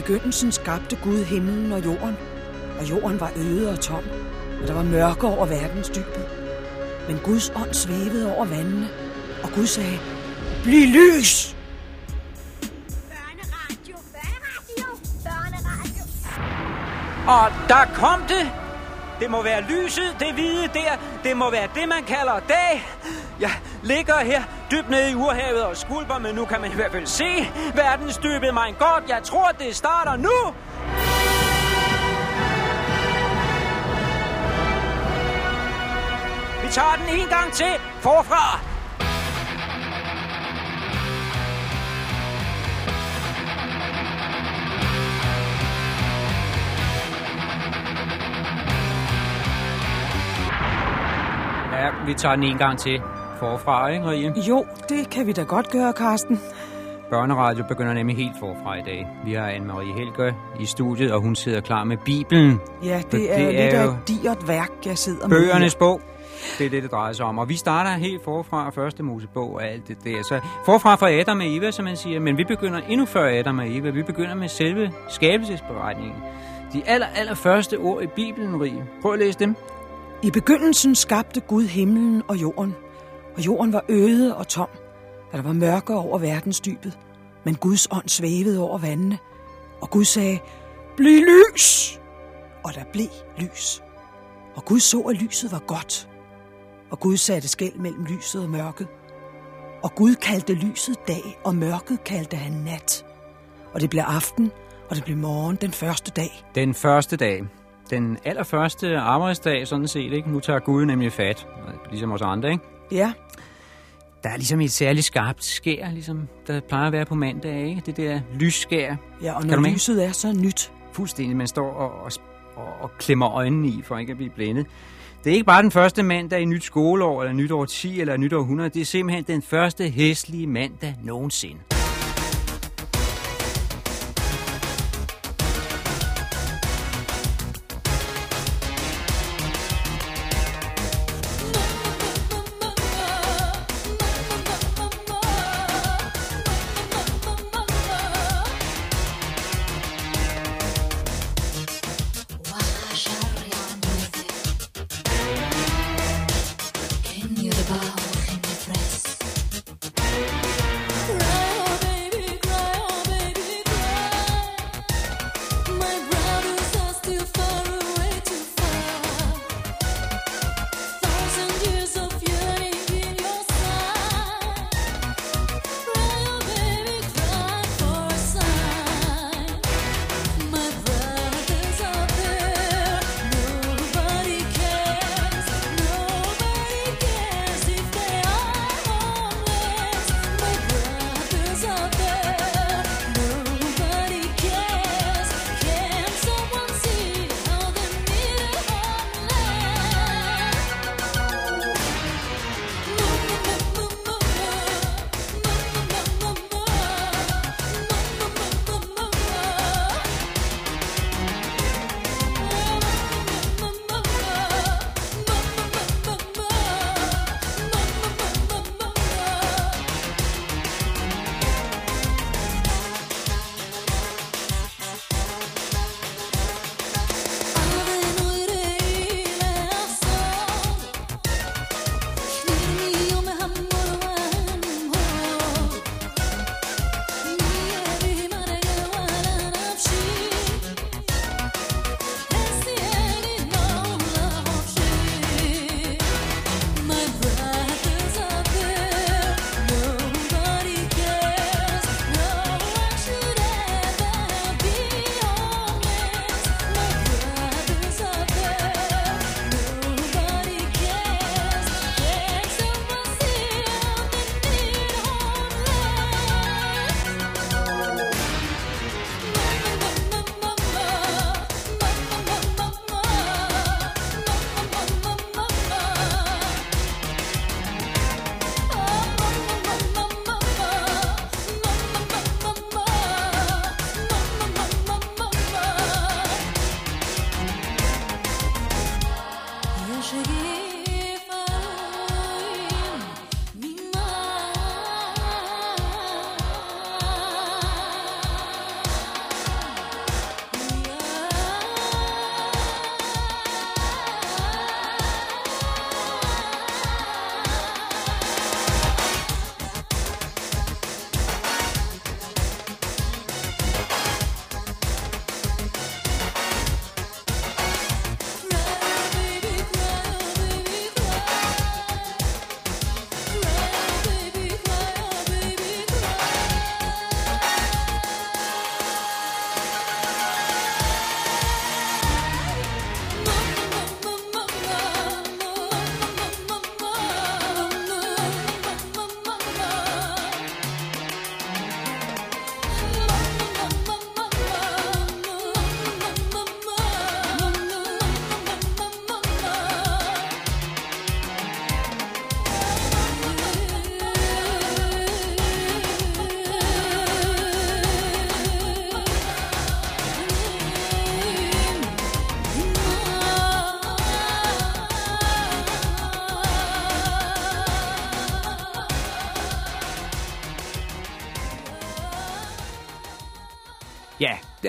begyndelsen skabte Gud himlen og jorden, og jorden var øde og tom, og der var mørke over verdens dybet. Men Guds ånd svævede over vandene, og Gud sagde, Bliv lys! Børneradio, børneradio, børneradio. Og der kom det. Det må være lyset, det hvide der. Det må være det, man kalder dag. Jeg ligger her dybt nede i urhavet og skulper, men nu kan man i hvert fald se verdensdybet. Mein godt, jeg tror, det starter nu. Vi tager den en gang til forfra. Ja, vi tager den en gang til forfra, ikke, Marie? Jo, det kan vi da godt gøre, Karsten. Børneradio begynder nemlig helt forfra i dag. Vi har Anne-Marie Helger i studiet, og hun sidder klar med Bibelen. Ja, det er, det lidt er af jo et digert værk, jeg sidder med. Bøgernes bog. Det er det, det drejer sig om. Og vi starter helt forfra første Mosebog og alt det der. Så forfra fra Adam og Eva, som man siger. Men vi begynder endnu før Adam og Eva. Vi begynder med selve skabelsesberetningen. De aller, aller første ord i Bibelen, Rie. Prøv at læse dem. I begyndelsen skabte Gud himlen og jorden, og jorden var øde og tom, og der var mørke over verdensdybet. Men Guds ånd svævede over vandene, og Gud sagde, Bliv lys! Og der blev lys. Og Gud så, at lyset var godt. Og Gud satte skæld mellem lyset og mørket. Og Gud kaldte lyset dag, og mørket kaldte han nat. Og det blev aften, og det blev morgen den første dag. Den første dag. Den allerførste arbejdsdag, sådan set. Ikke? Nu tager Gud nemlig fat. Ligesom os andre, ikke? Ja, Der er ligesom et særligt skarpt skær, ligesom der plejer at være på mandag, ikke? Det der lysskær. ja og når lyset er så nyt, Fuldstændig. Man står og, og, og, og klemmer øjnene i, for ikke at blive blændet. Det er ikke bare den første mandag i nyt skoleår, eller nyt år 10, eller nyt år 100. Det er simpelthen den første hæslige mandag nogensinde.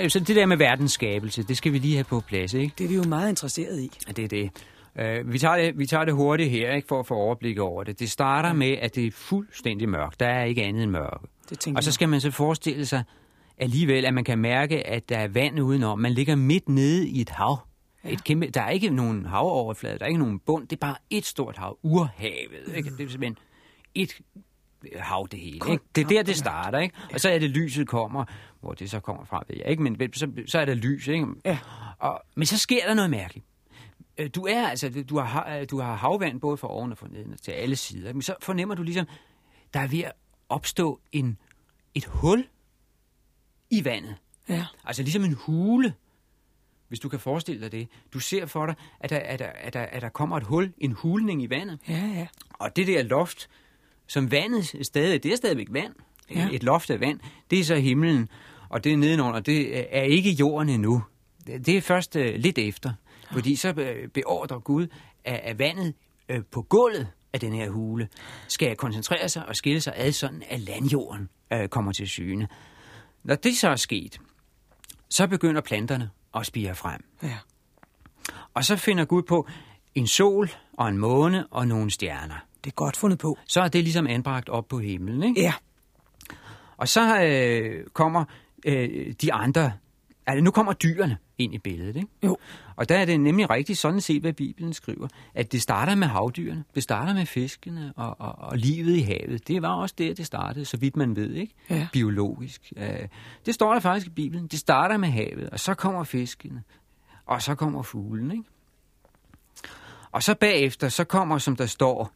Så det der med verdens skabelse, det skal vi lige have på plads, ikke? Det er vi jo meget interesseret i. Ja, Det er det. Uh, vi, tager det vi tager det hurtigt her, ikke, for at få overblik over det. Det starter med, at det er fuldstændig mørkt. Der er ikke andet end mørke. Det Og så skal man så forestille sig alligevel, at man kan mærke, at der er vand udenom. Man ligger midt nede i et hav. Ja. Et kæmpe, der er ikke nogen havoverflade, der er ikke nogen bund, det er bare et stort hav, urhavet. Ikke? Det er simpelthen et hav det hele. Ikke? Det er der, det starter. Ikke? Og så er det, lyset kommer, hvor det så kommer fra, ved jeg ikke, men så, så er der lys. Ikke? Ja. Og, men så sker der noget mærkeligt. Øh, Du er altså, du har, ha- du har havvand både fra oven og fra neden til alle sider. Men så fornemmer du ligesom, der er ved at opstå en, et hul i vandet. Ja. Altså ligesom en hule, hvis du kan forestille dig det. Du ser for dig, at der, at der, at der, at der kommer et hul, en hulning i vandet. Ja, ja. Og det der loft, som vandet stadig, det er stadigvæk vand. Ja. Ja. Et loft af vand, det er så himlen. Og det er nedenunder, det er ikke jorden endnu. Det er først uh, lidt efter. Fordi så øh, beordrer Gud, at, at vandet øh, på gulvet af den her hule skal koncentrere sig og skille sig ad, sådan at landjorden øh, kommer til syne. Når det så er sket, så begynder planterne at spire frem. Ja. Og så finder Gud på en sol og en måne og nogle stjerner. Det er godt fundet på. Så er det ligesom anbragt op på himlen, ikke? Ja. Og så øh, kommer øh, de andre, altså nu kommer dyrene ind i billedet, ikke? Jo. Og der er det nemlig rigtigt sådan set, hvad Bibelen skriver, at det starter med havdyrene, det starter med fiskene og, og, og livet i havet. Det var også der, det startede, så vidt man ved, ikke? Ja. Biologisk. Øh, det står der faktisk i Bibelen. Det starter med havet, og så kommer fiskene, og så kommer fuglen, ikke? Og så bagefter, så kommer, som der står,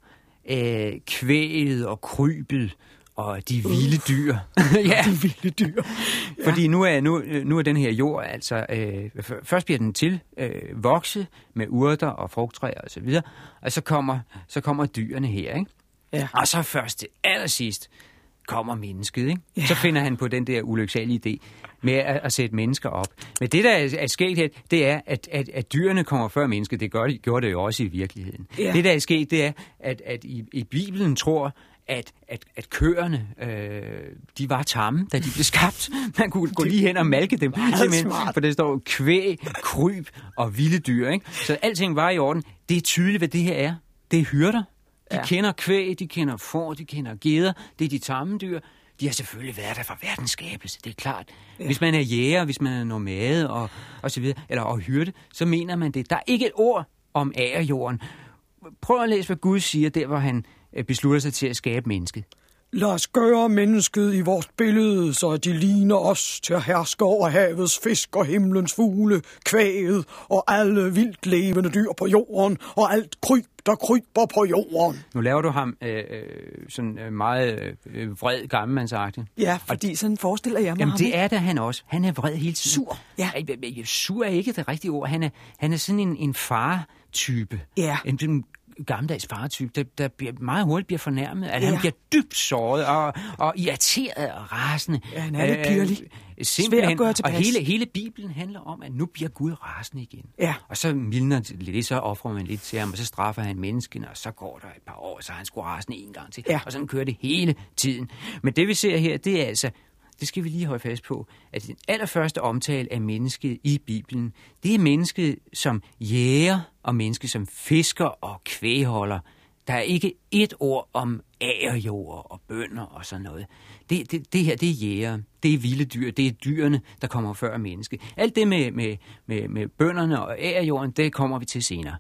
øh, kvæget og krybet og de vilde dyr. ja, De vilde dyr. fordi nu er, nu, nu er den her jord, altså, øh, først bliver den til øh, vokse med urter og frugttræer og så videre, og så kommer, så kommer dyrene her, ikke? Ja. Og så først til allersidst kommer mennesket, ikke? Ja. Så finder han på den der ulyksalige idé med at, at sætte mennesker op. Men det, der er, er sket her, det er, at, at, at dyrene kommer før mennesket. Det gør de, gjorde det jo også i virkeligheden. Ja. Det, der er sket, det er, at, at i, i Bibelen tror, at, at, at køerne, øh, de var tamme, da de blev skabt. Man kunne gå lige hen og malke dem. simpelthen, smart. For der står kvæg, kryb og vilde dyr. Ikke? Så alting var i orden. Det er tydeligt, hvad det her er. Det er hyrder. De Ja. kender kvæg, de kender får, de kender geder. Det er de tamme dyr. De har selvfølgelig været der fra verdens skabelse, det er klart. Ja. Hvis man er jæger, hvis man er nomade og, og så videre, eller og hyrde, så mener man det. Der er ikke et ord om agerjorden. Prøv at læse, hvad Gud siger, der hvor han øh, beslutter sig til at skabe mennesket. Lad os gøre mennesket i vores billede, så de ligner os til at herske over havets fisk og himlens fugle, kvæget og alle vildt levende dyr på jorden og alt kryb, der kryber på jorden. Nu laver du ham øh, øh, sådan øh, meget øh, vred gammelmandsagtig. Ja, fordi sådan forestiller jeg mig Jamen ham, det er da han også. Han er vred hele tiden. Sur, ja. Sur er ikke det rigtige ord. Han er, han er sådan en, en far-type. Ja. En, en gammeldags far-type, der, der bliver meget hurtigt bliver fornærmet. At Ja. han bliver dybt såret og, og irriteret og rasende. Ja, han er lidt pirlig. simpelthen. Svær at gøre og tilpas. hele, hele Bibelen handler om, at nu bliver Gud rasende igen. Ja. Og så mildner lidt, så offrer man lidt til ham, og så straffer han menneskene, og så går der et par år, så er han sgu rasende en gang til. Ja. Og sådan kører det hele tiden. Men det vi ser her, det er altså, det skal vi lige holde fast på, at den allerførste omtale af mennesket i Bibelen, det er mennesket som jæger og mennesket som fisker og kvægholder. Der er ikke et ord om agerjord og bønder og sådan noget. Det, det, det her, det er jæger, det er vilde dyr, det er dyrene, der kommer før mennesket. Alt det med, med, med, med bønderne og agerjorden, det kommer vi til senere.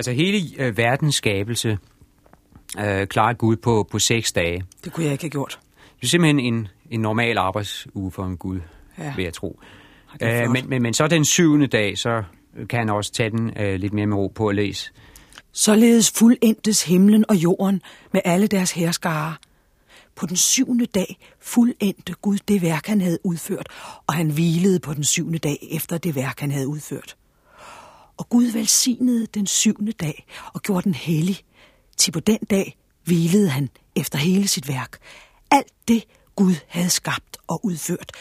Altså hele øh, verdens skabelse øh, klarer Gud på, på seks dage. Det kunne jeg ikke have gjort. Det er simpelthen en, en normal arbejdsuge for en Gud, Ja. ja. vil jeg tro. er Øh, men, men, men så den syvende dag, så kan han også tage den øh, lidt mere med ro på at læse. Således fuldendtes himlen og jorden med alle deres herskare. På den syvende dag fuldendte Gud det værk, han havde udført, og han hvilede på den syvende dag efter det værk, han havde udført. Og Gud velsignede den syvende dag og gjorde den hellig. Til på den dag hvilede han efter hele sit værk. Alt det Gud havde skabt og udført,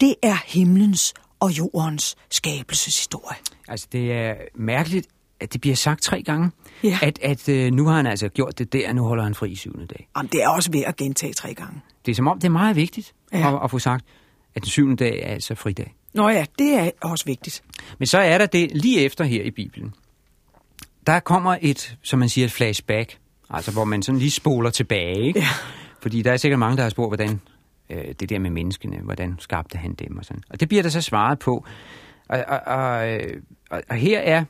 det er himlens og jordens skabelseshistorie. Altså, det er mærkeligt, at det bliver sagt tre gange, Ja. at, at øh, nu har han altså gjort det der, nu holder han fri i syvende dag. Jamen, det er også ved at gentage tre gange. Det er som om, det er meget vigtigt Ja. at, at få sagt, at den syvende dag er altså fridag. Nå ja, det er også vigtigt. Men så er der det lige efter her i Bibelen. Der kommer et, som man siger, et flashback. Altså, hvor man sådan lige spoler tilbage. Ikke? Ja. Fordi der er sikkert mange, der har spurgt, hvordan øh, det der med menneskene, hvordan skabte han dem og sådan. Og det bliver der så svaret på. Og, og, og, øh, og, og her er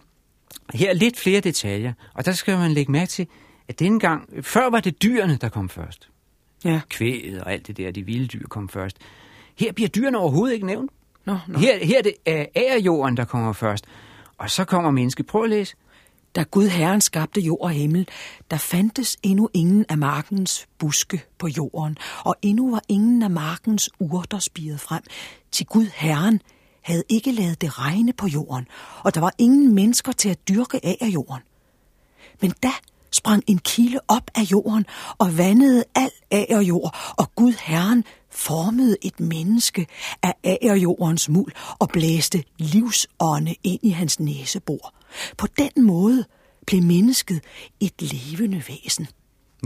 her er lidt flere detaljer. Og der skal man lægge mærke til, at denne gang, før var det dyrene, der kom først. Ja. Kvæget og alt det der, de vilde dyr kom først. Her bliver dyrene overhovedet ikke nævnt. Nå, nå. Her, her er det øh, ærejorden, der kommer først. Og så kommer mennesket. Prøv at læse. Da Gud Herren skabte jord og himmel, der fandtes endnu ingen af markens buske på jorden, og endnu var ingen af markens urter spiret frem. Til Gud Herren havde ikke lavet det regne på jorden, og der var ingen mennesker til at dyrke af af jorden. Men da sprang en kilde op af jorden og vandede al agerjord, og Gud Herren formede et menneske af agerjordens muld og blæste livsånde ind i hans næsebor. På den måde blev mennesket et levende væsen.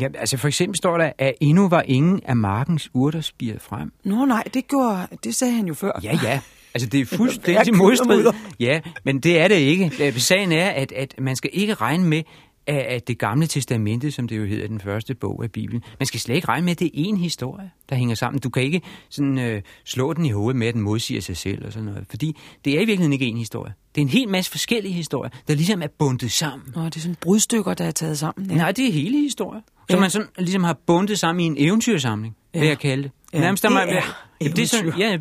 Ja, altså for eksempel står der, at endnu var ingen af markens urter spiret frem. Nå nej, det, gjorde, det sagde han jo før. Ja, ja. Altså, det er fuldstændig modstrid. Ja, men det er det ikke. Øh, Sagen er, at, at man skal ikke regne med, at at det gamle testamente, som det jo hedder den første bog af Bibelen, man skal slet ikke regne med, at det er én historie, der hænger sammen. Du kan ikke sådan, øh, slå den i hovedet med, at den modsiger sig selv og sådan noget. Fordi det er i virkeligheden ikke én historie. Det er en hel masse forskellige historier, der ligesom er bundet sammen. Nå, det er sådan brudstykker, der er taget sammen. Ja. Nej, det er hele historier. Som Ja. man sådan ligesom har bundet sammen i en eventyrsamling, ja. vil jeg kalde det. Ja, Nærmest, der det man- er det er sådan, ja,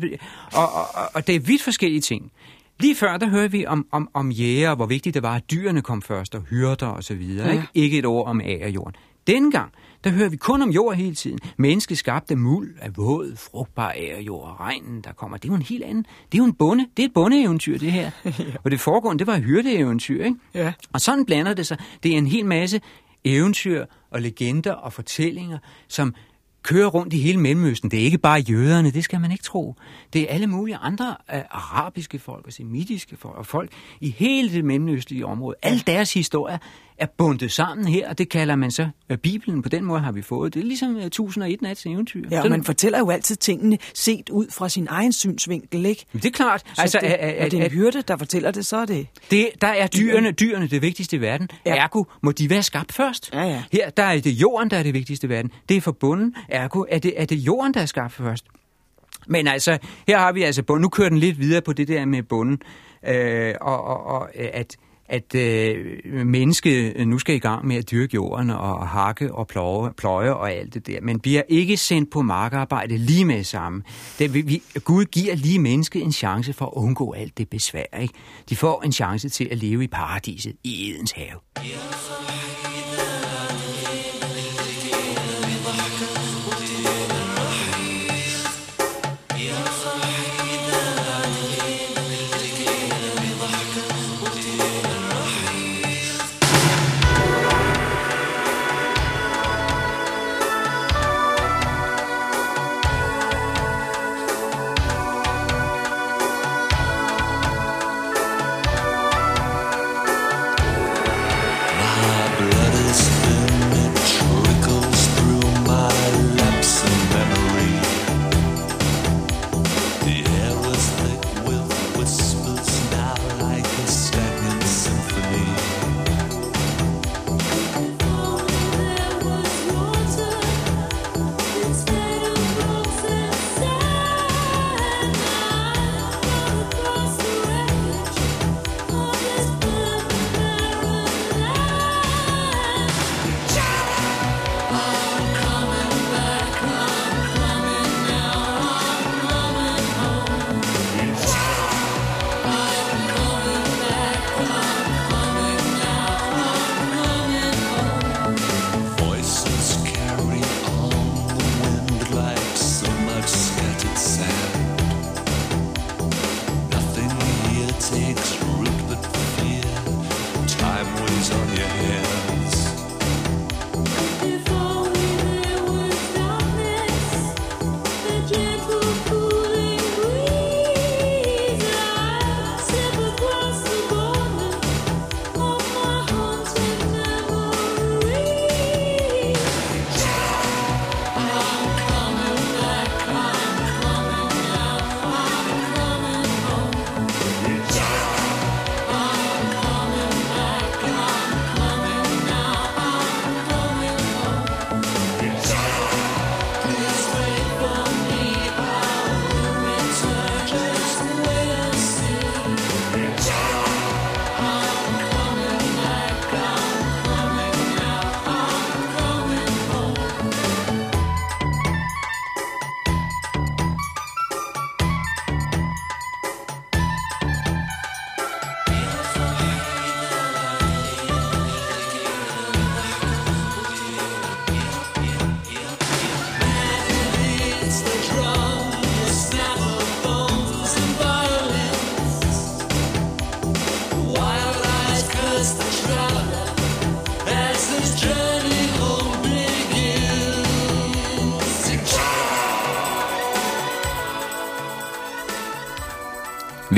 og, og, og, og det er vidt forskellige ting. Lige før, der hører vi om, om, om jæger, hvor vigtigt det var, at dyrene kom først, og hyrder og så videre. Ja. Ikke? ikke et ord om agerjorden. Denne gang, der hører vi kun om jord hele tiden. Mennesket skabte muld af våd, frugtbar agerjord og regnen, der kommer. Det er jo en helt anden. Det er jo en bonde. Det er et bondeeventyr, det her. ja. Og det foregående, det var et hyrdeeventyr, ikke? Ja. Og sådan blander det sig. Det er en hel masse eventyr og legender og fortællinger, som kører rundt i hele Mellemøsten. Det er ikke bare jøderne, det skal man ikke tro. Det er alle mulige andre uh, arabiske folk og semitiske folk og folk i hele det mellemøstlige område. Alle deres historier er bundet sammen her, og det kalder man så uh, Bibelen. På den måde har vi fået. Det er ligesom uh, 1001 nats eventyr. Ja, og Sådan- man fortæller jo altid tingene set ud fra sin egen synsvinkel, ikke? det er klart. Så altså, det, at, at, det er en hyrde, der fortæller det, så er det... Det, der er dyrene, dyrene det vigtigste i verden. Ja. Ergo må de være skabt først. Ja, ja. Her der er det jorden, der er det vigtigste i verden. Det er forbundet. Ergo er det, er det jorden, der er skabt først. Men altså, her har vi altså bunden. Nu kører den lidt videre på det der med bunden. Øh, og, og, og øh, at, at øh, mennesket øh, nu skal i gang med at dyrke jorden og hakke og pløje, pløje og alt det der, men bliver ikke sendt på markarbejde lige med samme. Det, vi, vi, Gud giver lige mennesket en chance for at undgå alt det besvær. Ikke? De får en chance til at leve i paradiset i Edens have. My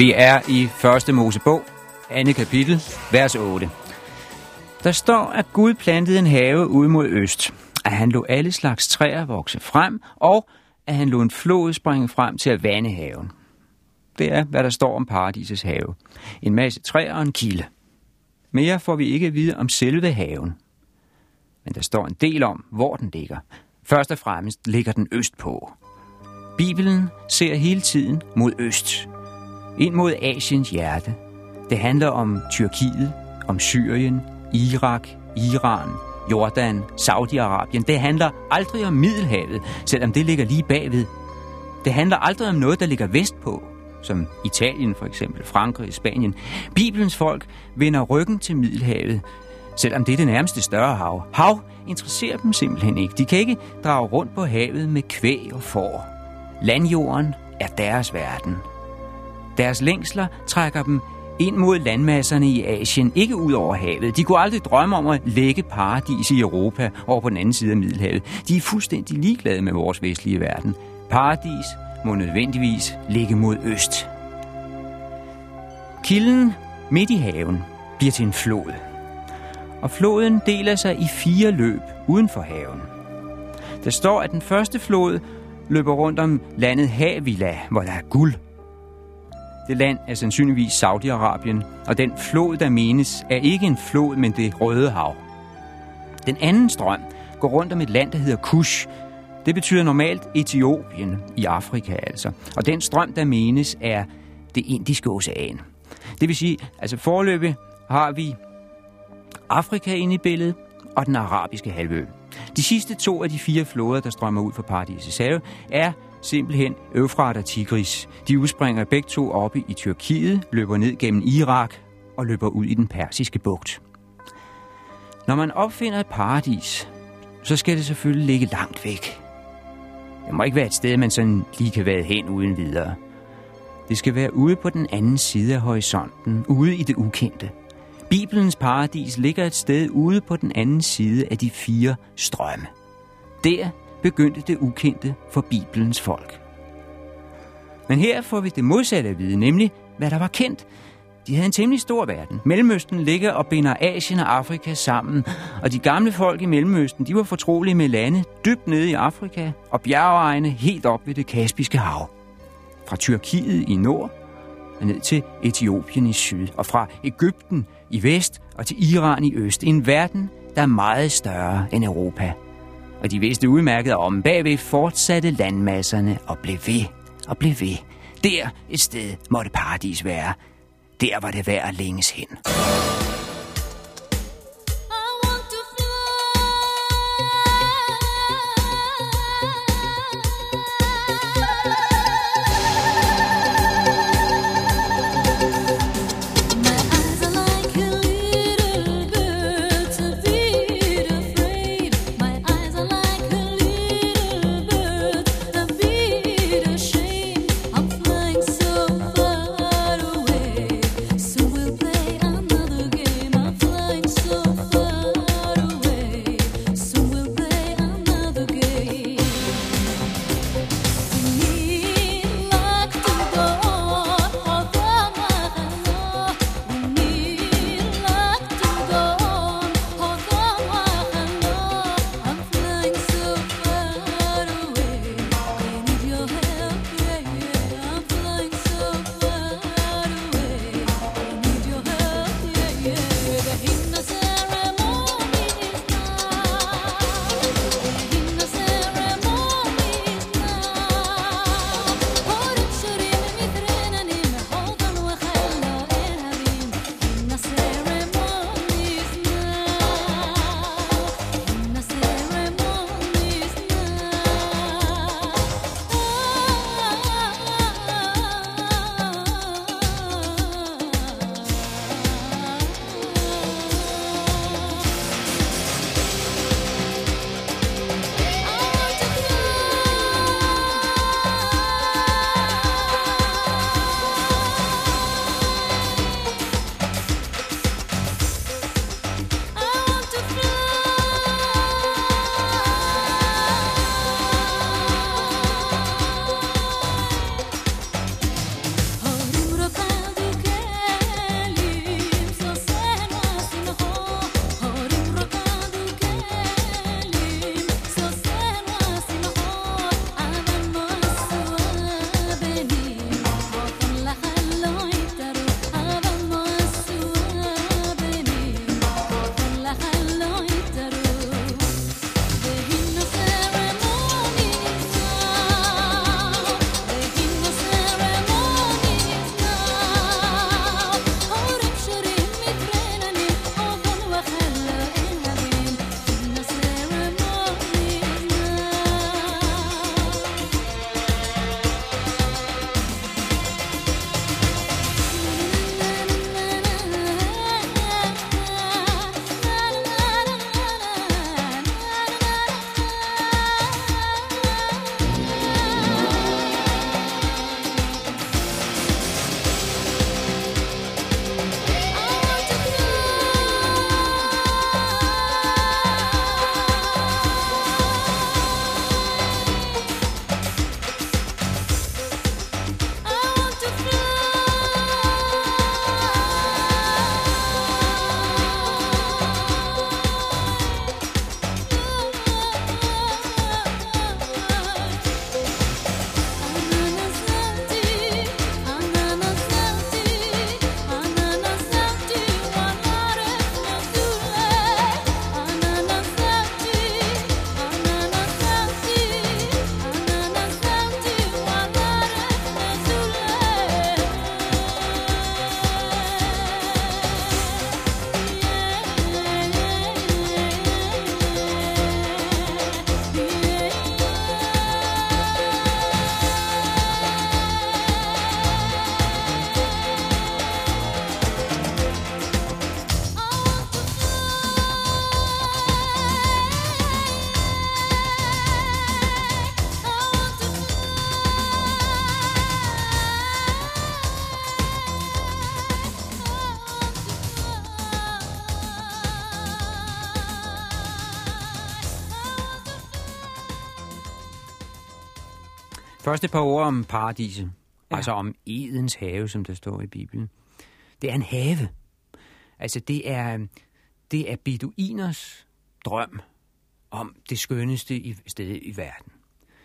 Vi er i første Mosebog, andet kapitel, vers 8. Der står, at Gud plantede en have ud mod øst, at han lå alle slags træer vokse frem, og at han lå en flod springe frem til at vande haven. Det er, hvad der står om paradisets have. En masse træer og en kilde. Mere får vi ikke at vide om selve haven. Men der står en del om, hvor den ligger. Først og fremmest ligger den øst på. Bibelen ser hele tiden mod øst. Ind mod Asiens hjerte. Det handler om Tyrkiet, om Syrien, Irak, Iran, Jordan, Saudi-Arabien. Det handler aldrig om Middelhavet, selvom det ligger lige bagved. Det handler aldrig om noget, der ligger vestpå, som Italien for eksempel, Frankrig, Spanien. Bibelens folk vender ryggen til Middelhavet, selvom det er det nærmeste større hav. Hav interesserer dem simpelthen ikke. De kan ikke drage rundt på havet med kvæg og får. Landjorden er deres verden. Deres længsler trækker dem ind mod landmasserne i Asien, ikke ud over havet. De kunne aldrig drømme om at lægge paradis i Europa over på den anden side af Middelhavet. De er fuldstændig ligeglade med vores vestlige verden. Paradis må nødvendigvis ligge mod øst. Kilden midt i haven bliver til en flod. Og floden deler sig i fire løb uden for haven. Der står, at den første flod løber rundt om landet Havila, hvor der er guld. Det land er sandsynligvis Saudi-Arabien, og den flod, der menes, er ikke en flod, men det Røde Hav. Den anden strøm går rundt om et land, der hedder Kush. Det betyder normalt Etiopien i Afrika altså. Og den strøm, der menes, er det indiske ocean. Det vil sige, altså forløbet har vi Afrika inde i billedet og den arabiske halvø. De sidste to af de fire floder, der strømmer ud fra Paradisets have, er simpelthen Øfrat og Tigris. De udspringer begge to oppe i Tyrkiet, løber ned gennem Irak og løber ud i den persiske bugt. Når man opfinder et paradis, så skal det selvfølgelig ligge langt væk. Det må ikke være et sted, man sådan lige kan være hen uden videre. Det skal være ude på den anden side af horisonten, ude i det ukendte. Bibelens paradis ligger et sted ude på den anden side af de fire strømme. Der begyndte det ukendte for Bibelens folk. Men her får vi det modsatte at vide, nemlig hvad der var kendt. De havde en temmelig stor verden. Mellemøsten ligger og binder Asien og Afrika sammen, og de gamle folk i Mellemøsten, de var fortrolige med lande dybt nede i Afrika og bjergeegne helt op ved det Kaspiske hav. Fra Tyrkiet i nord og ned til Etiopien i syd, og fra Ægypten i vest og til Iran i øst. En verden, der er meget større end Europa. Og de vidste udmærket om bagved fortsatte landmasserne og blev ved og blev ved. Der et sted måtte paradis være. Der var det værd at længes hen. Første par ord om paradiset. Ja. Altså om Edens have, som der står i Bibelen. Det er en have. Altså det er, det er beduiners drøm om det skønneste i, sted i verden.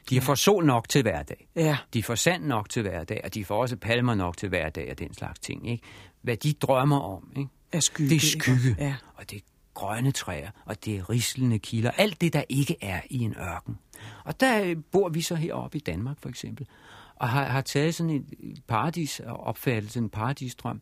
De får sol nok til hver dag. Ja. De får sand nok til hver dag, og de får også palmer nok til hver dag og den slags ting. Ikke? Hvad de drømmer om, ikke? Er skygge. det er skygge, Ja. og det er grønne træer, og det er rislende kilder. Alt det, der ikke er i en ørken. Og der øh, bor vi så heroppe i Danmark, for eksempel, og har, har taget sådan en paradis opfattelse, en paradisdrøm,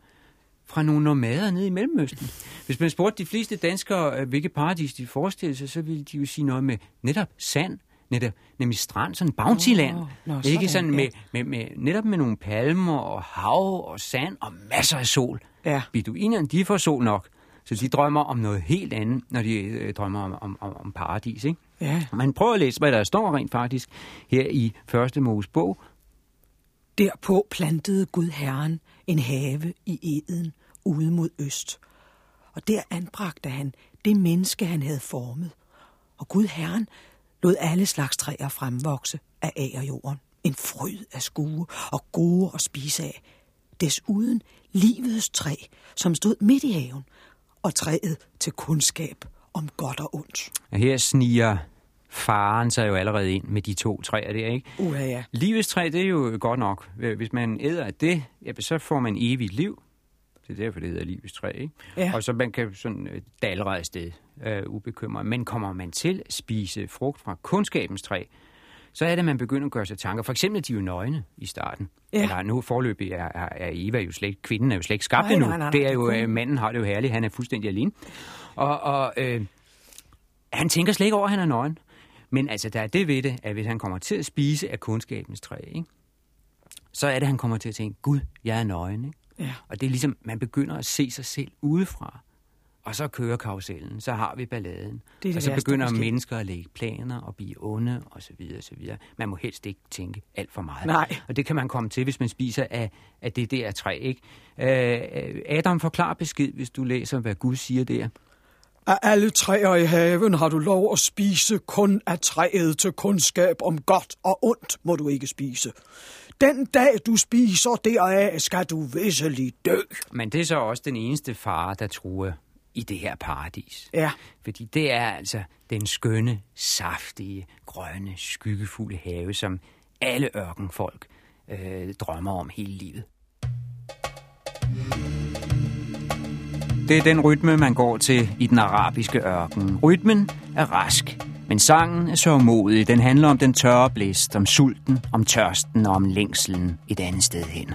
fra nogle nomader nede i Mellemøsten. Hvis man spurgte de fleste danskere, øh, hvilket paradis de forestillede sig, så ville de jo sige noget med netop sand, netop, nemlig strand, sådan bountyland. Åh, nå, ikke sådan, sådan ja. med, med, med, netop med nogle palmer og hav og sand og masser af sol. Ja. Beduinerne, de får sol nok. Så de drømmer om noget helt andet, når de øh, drømmer om, om, om, om paradis. Ikke? Ja. Man prøver at læse, hvad der står rent faktisk her i første Moses bog. Derpå plantede Gud Herren en have i Eden ude mod øst. Og der anbragte han det menneske, han havde formet. Og Gud Herren lod alle slags træer fremvokse af agerjorden. En fryd af skue og gode at spise af. Desuden livets træ, som stod midt i haven, og træet til kundskab om godt og ondt. Her sniger faren sig jo allerede ind med de to træer der, ikke? Uha ja. Livets træ, det er jo godt nok. Hvis man æder af det, så får man evigt liv. Det er derfor, det hedder livets træ, ikke? Ja. Og så man kan sådan øh, dalre afsted øh, ubekymret. Men kommer man til at spise frugt fra kundskabens træ, så er det, at man begynder at gøre sig tanker. For eksempel, de er jo nøgne i starten. Ja. Eller nu forløbig er, er, er Eva jo slet kvinden er jo slet ikke skabt endnu. nej, nej, nej, det er jo, øh, manden har det jo herligt, han er fuldstændig alene. Og, og øh, han tænker slet ikke over, at han er nøgen. Men altså, der er det ved det, at hvis han kommer til at spise af kundskabens træ, ikke? så er det, at han kommer til at tænke, Gud, jeg er nøgen. Ikke? Ja. Og det er ligesom, man begynder at se sig selv udefra. Og så kører karusellen, så har vi balladen. Det er det og så værste, begynder måske. mennesker at lægge planer og blive onde, og så videre, og så videre. Man må helst ikke tænke alt for meget. Nej. Og det kan man komme til, hvis man spiser af, af det der træ, ikke? Øh, Adam forklarer besked, hvis du læser, hvad Gud siger der. Af alle træer i haven har du lov at spise, kun af træet til kundskab om godt og ondt må du ikke spise. Den dag du spiser deraf, skal du visselig dø. Men det er så også den eneste fare, der truer i det her paradis. Ja. Fordi det er altså den skønne, saftige, grønne, skyggefulde have, som alle ørkenfolk øh, drømmer om hele livet. Det er den rytme, man går til i den arabiske ørken. Rytmen er rask, men sangen er så modig. Den handler om den tørre blæst, om sulten, om tørsten og om længselen et andet sted hen.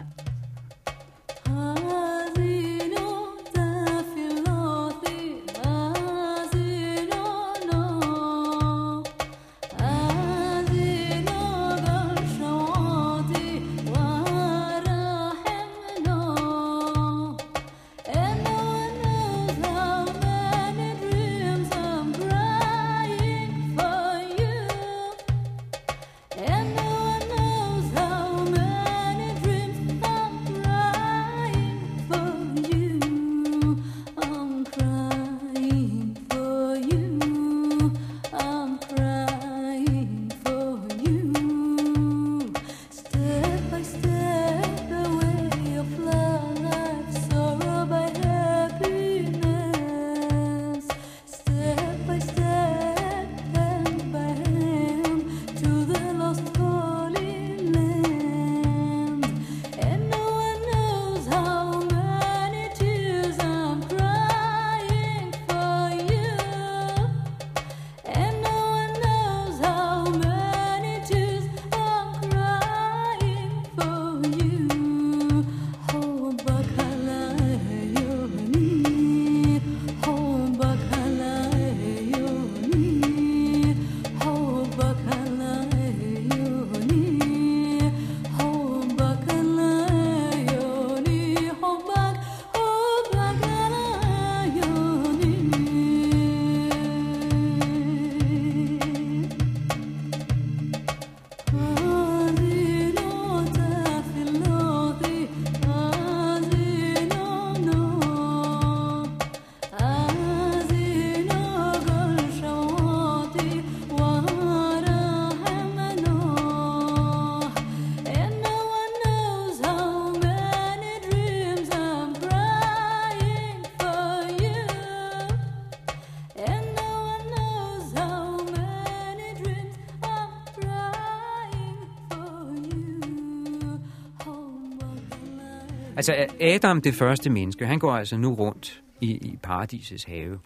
Altså, Adam, det første menneske, han går altså nu rundt i, i paradisets have.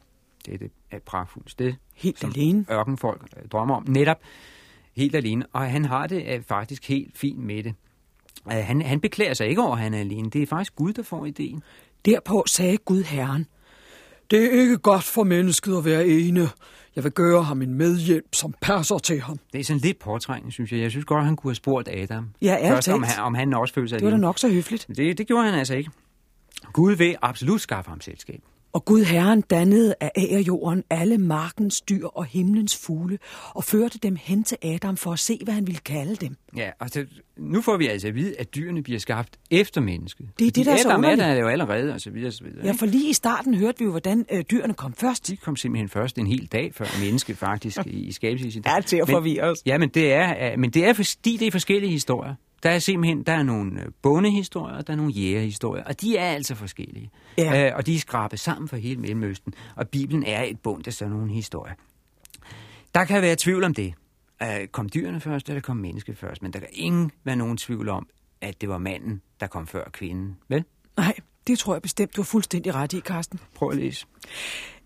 Det er det et pragtfuldt sted. Helt som alene. ørkenfolk øh, drømmer om. Netop helt alene. Og han har det øh, faktisk helt fint med det. Øh, Han, han beklager sig ikke over, at han er alene. Det er faktisk Gud, der får ideen. Derpå sagde Gud Herren, Det er ikke godt for mennesket at være ene. Jeg vil gøre ham en medhjælp, som passer til ham. Det er sådan lidt påtrængende, synes jeg. Jeg synes godt, han kunne have spurgt Adam. Ja, ærligt Først, om han, om han også følte sig Det var da nok så høfligt. Det, det gjorde han altså ikke. Gud vil absolut skaffe ham selskab. Og Gud Herren dannede af agerjorden alle markens dyr og himlens fugle, og førte dem hen til Adam for at se, hvad han ville kalde dem. Ja, og det, nu får vi altså at vide, at dyrene bliver skabt efter mennesket. Det er det, der er så Adam er der jo allerede, og så videre, og så videre. Ja, for lige i starten hørte vi jo, hvordan øh, dyrene kom først. De kom simpelthen først en hel dag før mennesket faktisk i, i skabelsen. Ja, til at forvirre os. Ja, men det er, øh, men det er fordi, det er forskellige historier. Der er simpelthen der er nogle øh, bondehistorier, og der er nogle jægerhistorier, og de er altså forskellige. Ja. Øh, og de er skrabet sammen for hele Mellemøsten, og Bibelen er et bund af sådan nogle historier. Der kan være tvivl om det. Øh, kom dyrene først, eller kom mennesket først? Men der kan ingen være nogen tvivl om, at det var manden, der kom før kvinden. Vel? Nej, det tror jeg bestemt, du har fuldstændig ret i, Karsten. Prøv at læse.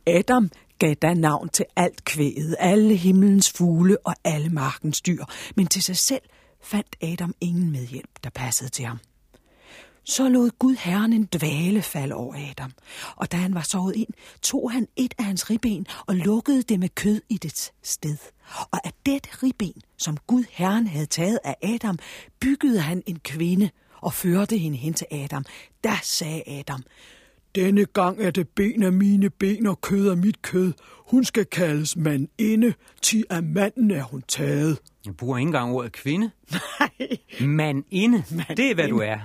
Adam gav da navn til alt kvæget, alle himlens fugle og alle markens dyr, men til sig selv fandt Adam ingen medhjælp, der passede til ham. Så lod Gud Herren en dvale falde over Adam, og da han var sovet ind, tog han et af hans ribben og lukkede det med kød i dets sted. Og af dette ribben, som Gud Herren havde taget af Adam, byggede han en kvinde og førte hende hen til Adam. Da sagde Adam, denne gang er det ben af mine ben og kød af mit kød. Hun skal kaldes mand inde, til af manden er hun taget. Jeg bruger ikke engang ordet kvinde. Nej. Mandinde. Det er, hvad du er.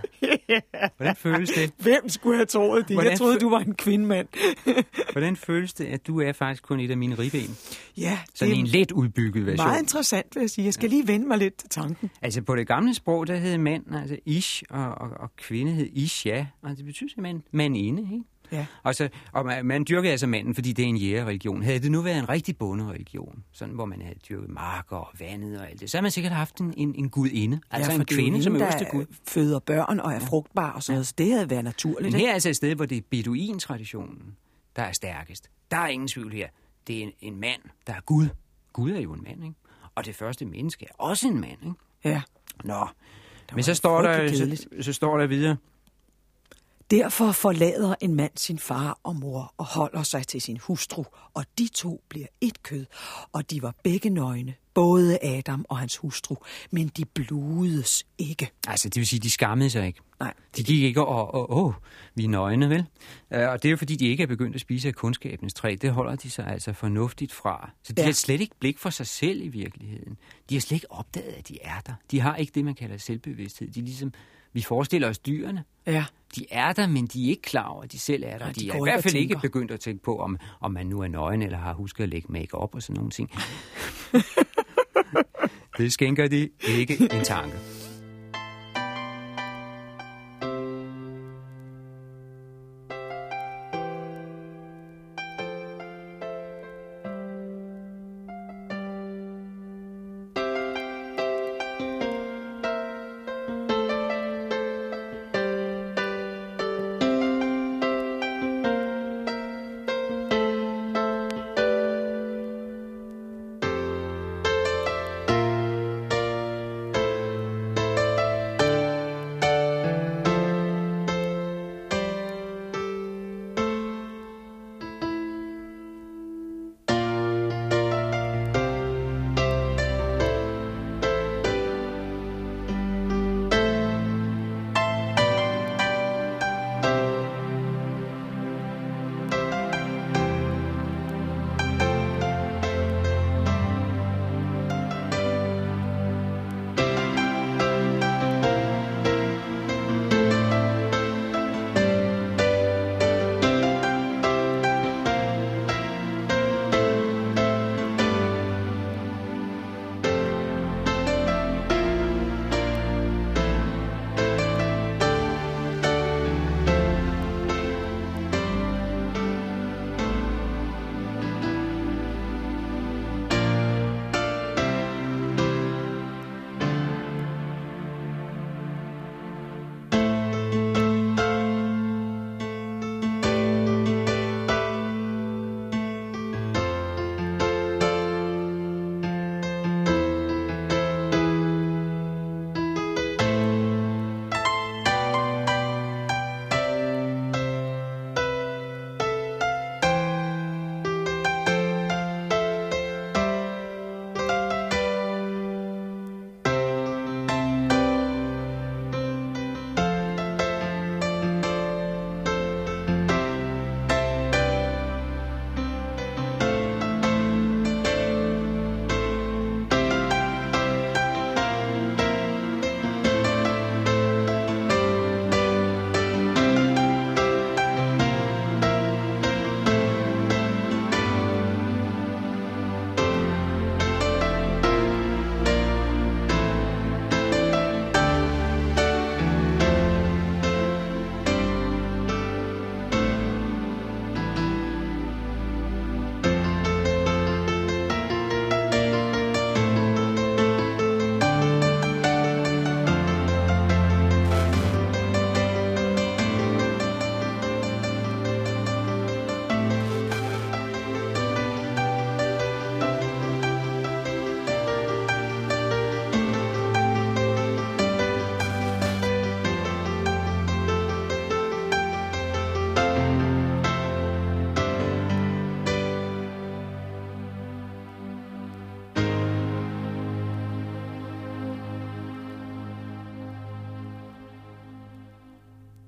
Hvordan føles det? Hvem skulle have troet det? Hvordan Jeg troede, du var en kvindemand. Hvordan føles det, at du er faktisk kun et af mine ribben? ja, Sådan det en let udbygget version. meget interessant, vil jeg sige. Jeg skal lige vende mig lidt til tanken. Altså på det gamle sprog, der hed mand altså ish, og, og, og kvinde hed isha, og det betyder simpelthen mandinde, ikke? Ja. Og, så, og man, man dyrker altså manden, fordi det er en jægerreligion. Havde det nu været en rigtig bondereligion, sådan hvor man havde dyrket marker og vandet og alt det, så havde man sikkert haft en, en, en gudinde, altså ja, en kvinde som øverste gud. føder børn og er frugtbar og sådan noget, så det havde været naturligt. Men her er altså et sted, hvor det er beduin-traditionen, der er stærkest. Der er ingen tvivl her. Det er en, en mand, der er Gud. Gud er jo en mand, ikke? Og det første menneske er også en mand, ikke? Ja. Nå, men så står, der, så, så står der videre, Derfor forlader en mand sin far og mor og holder sig til sin hustru, og de to bliver et kød, og de var begge nøgne, både Adam og hans hustru, men de bludes ikke. altså det vil sige, de skammede sig ikke. Nej, De gik ikke og, åh, vi er nøgne, vel? Øh, Og det er jo fordi, de ikke er begyndt at spise af kundskabens træ. Det holder de sig altså fornuftigt fra. Så de Ja. har slet ikke blik for sig selv i virkeligheden. De har slet ikke opdaget, at de er der. De har ikke det, man kalder selvbevidsthed. De er ligesom, vi forestiller os dyrene. Ja. De er der, men de er ikke klar over, at de selv er der. Nej, de, de er i hvert fald ikke begyndt at tænke på, om, om man nu er nøgen, eller har husket at lægge make op og sådan nogle ting. det skænker de ikke en tanke.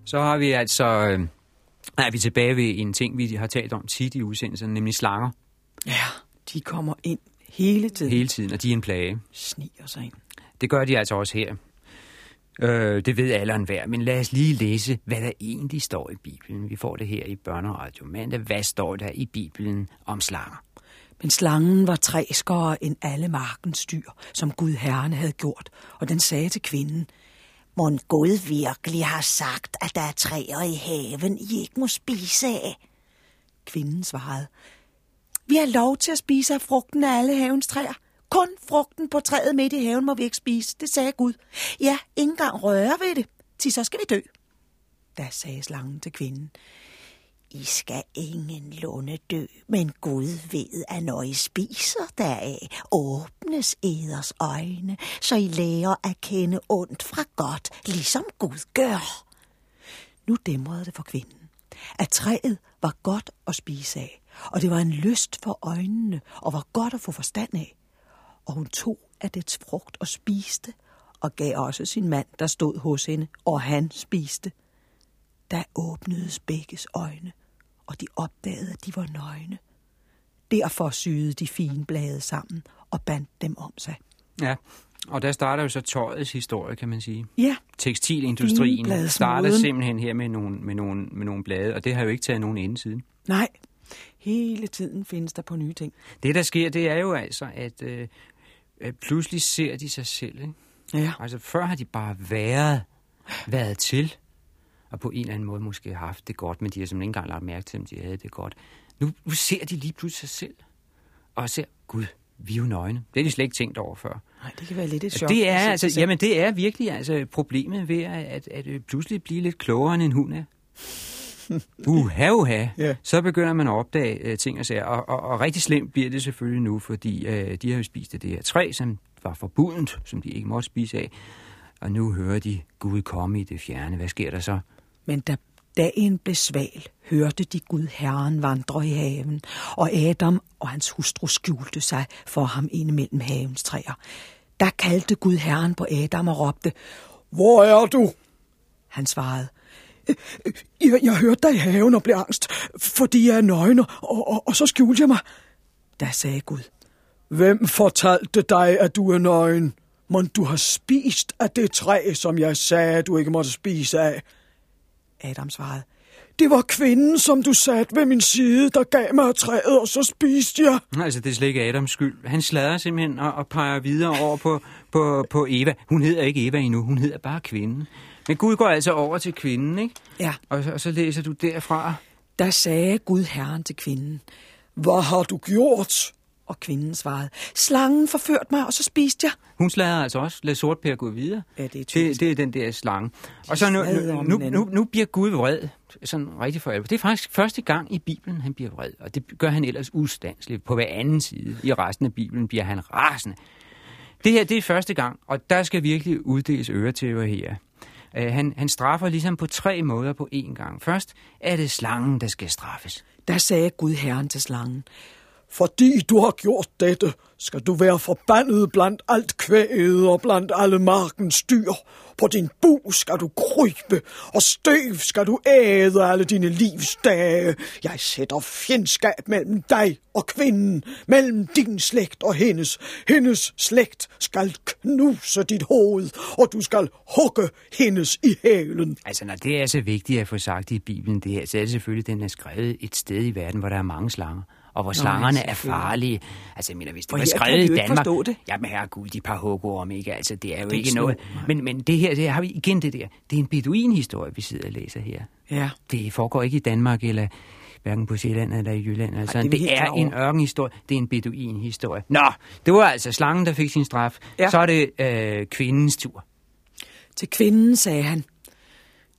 Så har vi altså... Øh, er vi tilbage ved en ting, vi har talt om tit i udsendelsen, nemlig slanger Ja, de kommer ind hele tiden. hele tiden, og de er en plage. Sniger sig ind. Det gør de altså også her. Øh, det ved alle enhver, men lad os lige læse, hvad der egentlig står i Bibelen. Vi får det her i Børneradio mandag. Hvad står der i Bibelen om slanger? Men slangen var træskere end alle markens dyr, som Gud Herren havde gjort, og den sagde til kvinden, Mon Gud virkelig har sagt, at der er træer i haven, I ikke må spise af? Kvinden svarede, vi har lov til at spise af frugten af alle havens træer. Kun frugten på træet midt i haven må vi ikke spise, det sagde Gud. Ja, ikke engang røre ved det, til så skal vi dø. Da sagde slangen til kvinden, i skal ingen lunde dø, men Gud ved, at når I spiser deraf, åbnes eders øjne, så I lærer at kende ondt fra godt, ligesom Gud gør. Nu dæmrede det for kvinden, at træet var godt at spise af, og det var en lyst for øjnene, og var godt at få forstand af. Og hun tog af dets frugt og spiste, og gav også sin mand, der stod hos hende, og han spiste. Da åbnedes begges øjne, og de opdagede, at de var nøgne. Derfor syede de fine blade sammen og bandt dem om sig. Ja, og der starter jo så tøjets historie, kan man sige. Ja, Tekstilindustrien starter simpelthen her med nogle, med, nogle, med nogle blade, og det har jo ikke taget nogen ende siden. nej. Hele tiden findes der på nye ting. Det, der sker, det er jo altså, at øh, pludselig ser de sig selv. Ikke? Ja, Altså, før har de bare været, været til, og på en eller anden måde måske haft det godt, men de har simpelthen ikke engang lagt mærke til, om de havde det godt. Nu, nu ser de lige pludselig sig selv, og ser, gud, vi er jo nøgne. Det har de slet ikke tænkt over før. nej, det kan være lidt et chok. Det er altså, jamen det er virkelig altså problemet ved at, at, at øh, pludselig blive lidt klogere end en hund er. Uha, uha. Ja. Så begynder man at opdage uh, ting og sager. Og, og, og rigtig slemt bliver det selvfølgelig nu, fordi uh, de har jo spist det her træ, som var forbudent, som de ikke måtte spise af. Og nu hører de Gud komme i det fjerne. Hvad sker der så? Men da dagen blev sval, hørte de Gud Herren vandre i haven, og Adam og hans hustru skjulte sig for ham inde mellem havens træer. Der kaldte Gud Herren på Adam og råbte, Hvor er du? Han svarede, jeg, jeg hørte dig i haven og blev angst, fordi jeg er nøgen, og, og, og så skjulte jeg mig. Da sagde Gud, Hvem fortalte dig, at du er nøgen? Må du har spist af det træ, som jeg sagde, du ikke måtte spise af? Adam svarede, det var kvinden, som du satte ved min side, der gav mig træet, og så spiste jeg. Altså, det er slet ikke Adams skyld. Han slader simpelthen og, og peger videre over på, på, på Eva. Hun hedder ikke Eva endnu, hun hedder bare kvinden. Men Gud går altså over til kvinden, ikke? Ja, Og, så- og så læser du derfra. der sagde Gud Herren til kvinden, hvad har du gjort? Og kvinden svarede, slangen forførte mig, og så spiste jeg. Hun slader altså også. Lad sortper gå videre. Ja, det er det, typisk. det er den der slange. Og så nu, nu, nu, nu, nu bliver Gud vred. Sådan rigtig for alvor. Det er faktisk første gang i Bibelen, han bliver vred. Og det gør han ellers ustandsligt. På hver anden side i resten af Bibelen bliver han rasende. Det her, det er første gang, og der skal virkelig uddeles øretæver her. Uh, han, han straffer ligesom på tre måder på én gang. Først er det slangen, der skal straffes. Der sagde Gud Herren til slangen, fordi du har gjort dette, skal du være forbandet blandt alt kvæget og blandt alle markens dyr. På din bu skal du krybe, og støv skal du æde alle dine livsdage. Jeg sætter fjendskab mellem dig og kvinden, mellem din slægt og hendes. Hendes slægt skal knuse dit hoved, og du skal hugge hendes i hælen. Altså, når det er så vigtigt at få sagt i Bibelen, det her, så er det selvfølgelig, at den er skrevet et sted i verden, hvor der er mange slanger. Og hvor slangerne er farlige. Altså, jeg mener, hvis det For var her skrevet i Danmark... det. Jamen, herregud, de par hugorm, ikke? Altså, det er jo Det er ikke noget... Men, men det her, det har vi igen det der. Det er en beduinhistorie, vi sidder og læser her. Ja. Det foregår ikke i Danmark, eller hverken på Sjælland eller i Jylland. Altså, Ej, det er det, er en ørkenhistorie. Det er en beduinhistorie. Nå, det var altså slangen, der fik sin straf. Ja. Så er det øh, kvindens tur. Til kvinden sagde han,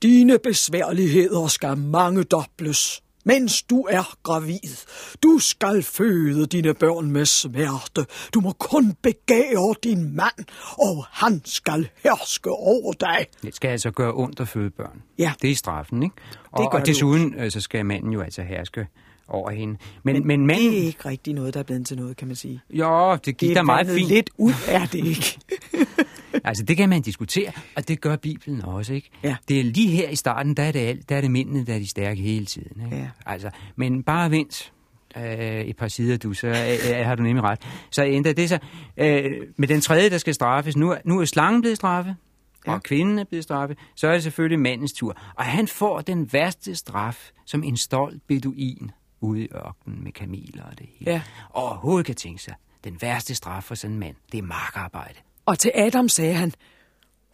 Dine besværligheder skal mange dobles, mens du er gravid. Du skal føde dine børn med smerte. Du må kun begære din mand, og han skal herske over dig. Det skal altså gøre ondt at føde børn. Ja. Det er straffen, ikke? Og, gør og det desuden øh, så skal manden jo altså herske over hende. Men, men, men Det manden... er ikke rigtig noget, der er blevet til noget, kan man sige. Jo, det gik Det da meget fint. lidt ud, er det ikke? Altså, det kan man diskutere, og det gør Bibelen også, ikke? Ja. Det er lige her i starten, der er det, alt, der er det mændene, der er de stærke hele tiden, ikke? Ja. Altså, men bare vent øh, et par sider, du, så øh, har du nemlig ret. Så ændrer det sig. Øh, med den tredje, der skal straffes, nu, er- nu er slangen blevet straffet, Ja. og kvinden er blevet straffet, så er det selvfølgelig mandens tur. Og han får den værste straf, som en stolt beduin ude i ørkenen med kameler og det hele. Ja. Og overhovedet kan tænke sig, den værste straf for sådan en mand, det er markarbejde. Og til Adam sagde han,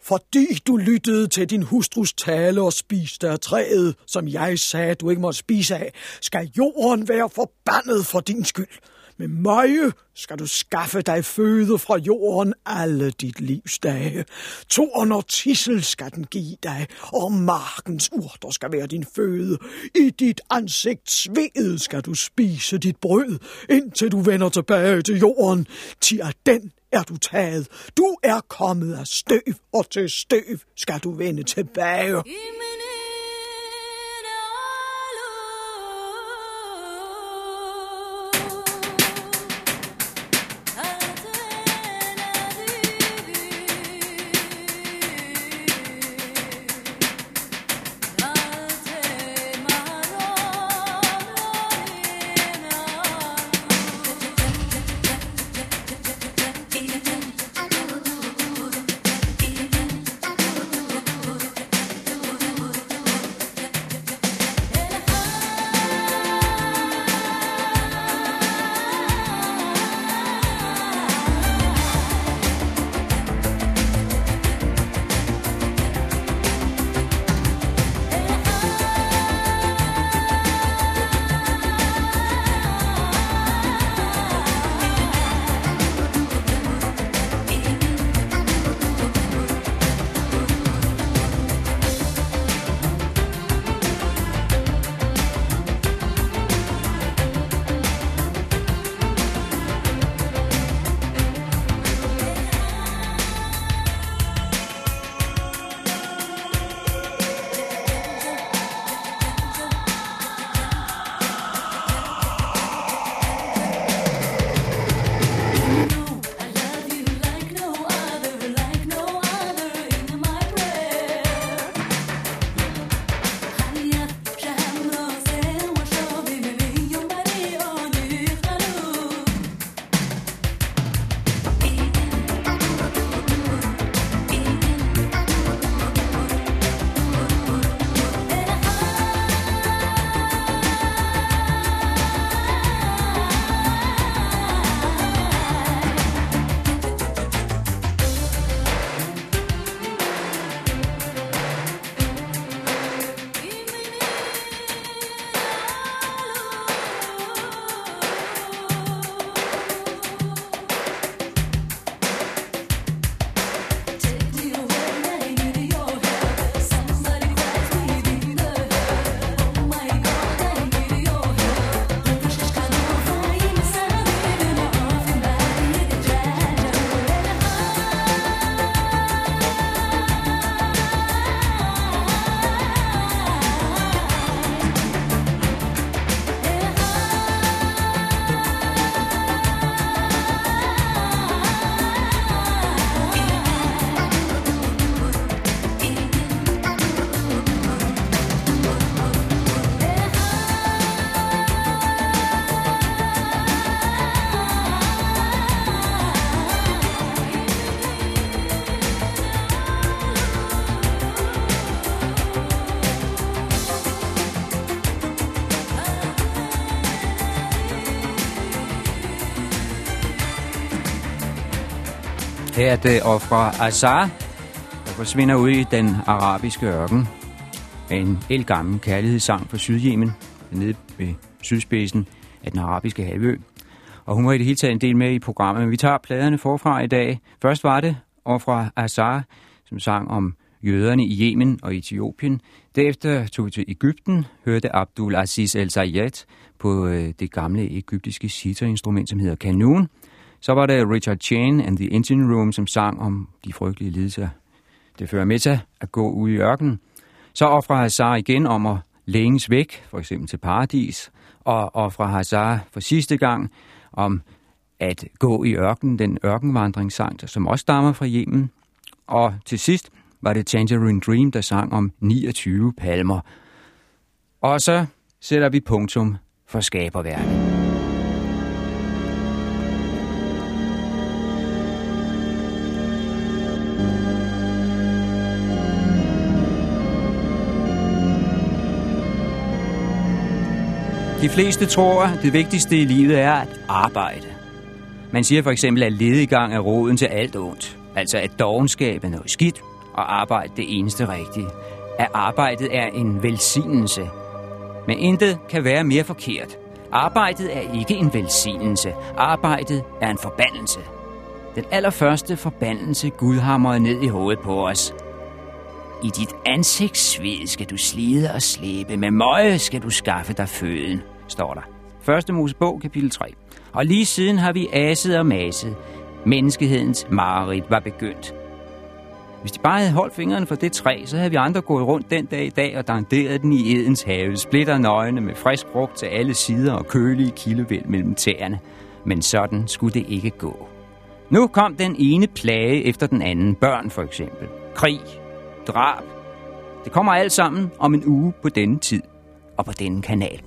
fordi du lyttede til din hustrus tale og spiste af træet, som jeg sagde, du ikke måtte spise af, skal jorden være forbandet for din skyld. Med møje skal du skaffe dig føde fra jorden alle dit livs dage. Torn og tissel skal den give dig, og markens urter skal være din føde. I dit ansigt sved skal du spise dit brød, indtil du vender tilbage til jorden. Til af den er du taget. Du er kommet af støv, og til støv skal du vende tilbage. Amen. At øh, det ofre Azar, der forsvinder ud i den arabiske ørken. En elgammel kærlighedssang fra Sydjemen, nede ved sydspidsen af den arabiske halvø. Og hun var i det hele taget en del med i programmet, men vi tager pladerne forfra i dag. Først var det ofra Azar, som sang om jøderne i Yemen og Etiopien. Derefter tog vi til Ægypten, hørte Abdul Aziz El Zayed på øh, det gamle egyptiske sitarinstrument, som hedder kanun. Så var det Richard Chain and the Engine Room, som sang om de frygtelige lidelser, det fører med sig at gå ud i ørkenen. Så offrer Hazar igen om at længes væk, for eksempel til paradis, og offrer Hazar for sidste gang om at gå i ørkenen, den ørkenvandringssang, som også stammer fra Yemen. Og til sidst var det Tangerine Dream, der sang om 29 palmer. Og så sætter vi punktum for skaberværket. De fleste tror, at det vigtigste i livet er at arbejde. Man siger for eksempel, at lediggang er roden til alt ondt. Altså at dogenskab er noget skidt, og arbejde det eneste rigtige. At arbejdet er en velsignelse. Men intet kan være mere forkert. Arbejdet er ikke en velsignelse. Arbejdet er en forbandelse. Den allerførste forbandelse Gud hamrede ned i hovedet på os. I dit ansigtssved skal du slide og slæbe. Med møje skal du skaffe dig føden, står der. Første Mosebog, kapitel 3. Og lige siden har vi aset og maset. Menneskehedens mareridt var begyndt. Hvis de bare havde holdt fingrene fra det træ, så havde vi andre gået rundt den dag i dag og danderet den i Edens have, splitter nøgne med frisk frugt til alle sider og kølige kildevæld mellem tæerne. Men sådan skulle det ikke gå. Nu kom den ene plage efter den anden. Børn for eksempel. Krig. Drab. Det kommer alt sammen om en uge på denne tid og på denne kanal.